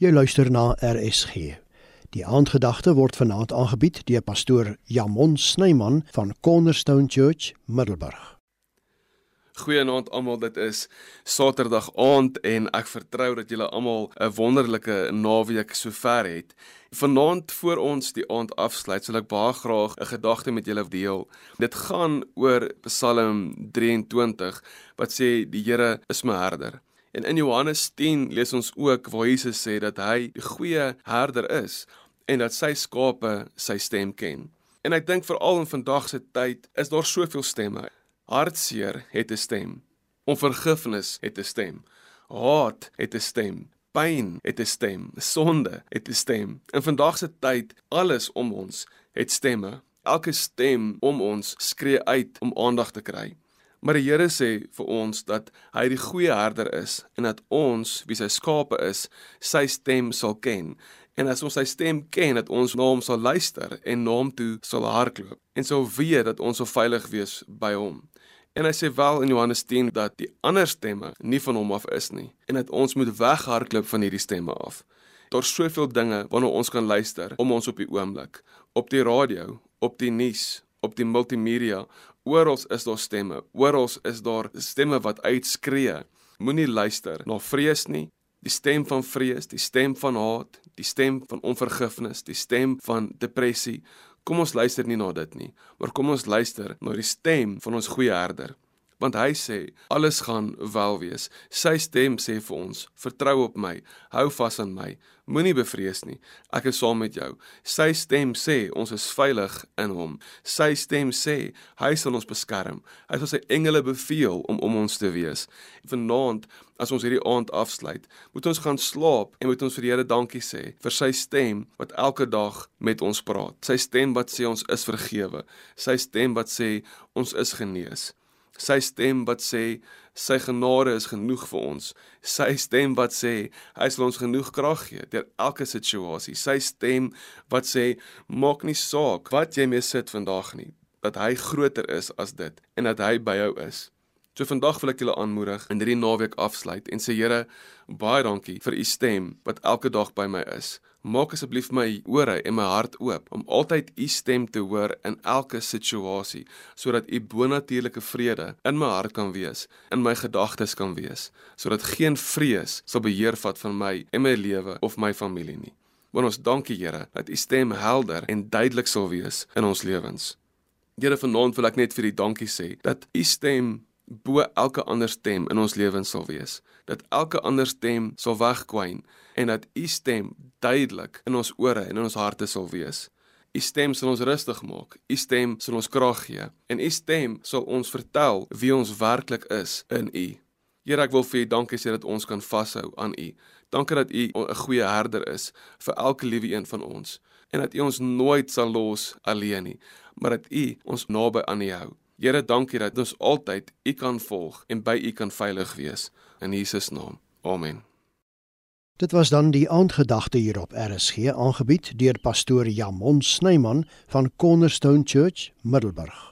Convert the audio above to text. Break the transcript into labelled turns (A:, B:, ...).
A: Jy luister na RSG. Die aandgedagte word vanaand aangebied deur pastoor Jamon Snyman van Cornerstone Church, Middelburg.
B: Goeienaand almal, dit is Saterdag aand en ek vertrou dat julle almal 'n wonderlike naweek sover het. Vanaand voor ons die aand afsluit, sal ek baie graag 'n gedagte met julle deel. Dit gaan oor Psalm 23 wat sê die Here is my herder. En in Johannes 10 lees ons ook waar Jesus sê dat hy die goeie herder is en dat sy skape sy stem ken. En ek dink veral in vandag se tyd is daar soveel stemme. Hartseer het 'n stem. Onvergifnis het 'n stem. Haat het 'n stem. Pyn het 'n stem. Sonde het 'n stem. In vandag se tyd alles om ons het stemme. Elke stem om ons skree uit om aandag te kry. Maar die Here sê vir ons dat hy die goeie herder is en dat ons, wie sy skape is, sy stem sal ken. En as ons sy stem ken, dat ons na hom sal luister en na hom toe sal hardloop en sal weet dat ons sal veilig wees by hom. En hy sê wel in Johannes 10 dat die ander stemme nie van hom af is nie en dat ons moet weghardloop van hierdie stemme af. Daar's soveel dinge waarna ons kan luister om ons op die oomblik, op die radio, op die nuus, op die multimedia, oral is daar stemme. Oral is daar stemme wat uitskree. Moenie luister na vrees nie. Die stem van vrees, die stem van haat, die stem van onvergifnis, die stem van depressie. Kom ons luister nie na dit nie, maar kom ons luister na die stem van ons goeie herder want hy sê alles gaan wel wees. Sy stem sê vir ons: "Vertrou op my, hou vas aan my, moenie bevrees nie. Ek is saam met jou." Sy stem sê ons is veilig in hom. Sy stem sê hy sal ons beskerm. Hy sal sy engele beveel om om ons te wees. Vanaand As ons hierdie aand afsluit, moet ons gaan slaap en moet ons vir die Here dankie sê vir sy stem wat elke dag met ons praat. Sy stem wat sê ons is vergewe. Sy stem wat sê ons is genees sy stem wat sê sy genade is genoeg vir ons. Sy stem wat sê hy sal ons genoeg krag gee deur elke situasie. Sy stem wat sê maak nie saak wat jy mee sit vandag nie dat hy groter is as dit en dat hy by jou is so vandag wil ek julle aanmoedig in hierdie naweek afsluit en sê Here baie dankie vir u stem wat elke dag by my is Maak asseblief my ore en my hart oop om altyd u stem te hoor in elke situasie sodat u bonatuurlike vrede in my hart kan wees, in my gedagtes kan wees, sodat geen vrees sal beheer vat van my en my lewe of my familie nie. Want ons dankie Here dat u stem helder en duidelik sal wees in ons lewens. Here vanaand wil ek net vir u dankie sê dat u stem bo elke ander stem in ons lewens sal wees. Dat elke ander stem sal wegkwyn en dat u stem duidelik in ons ore en in ons harte sal wees. U stem sal ons rustig maak. U stem sal ons krag gee en u stem sal ons vertel wie ons werklik is in u. Here, ek wil vir u dankie sê dat ons kan vashou aan u. Dankie dat u 'n goeie herder is vir elke liewe een van ons en dat u ons nooit sal los alleen nie, maar dat u ons naby aan u hou. Here, dankie dat ons altyd U kan volg en by U kan veilig wees in Jesus naam. Amen.
A: Dit was dan die aandgedagte hier op RSG aangebied deur pastoor Jamon Snyman van Cornerstone Church, Middelburg.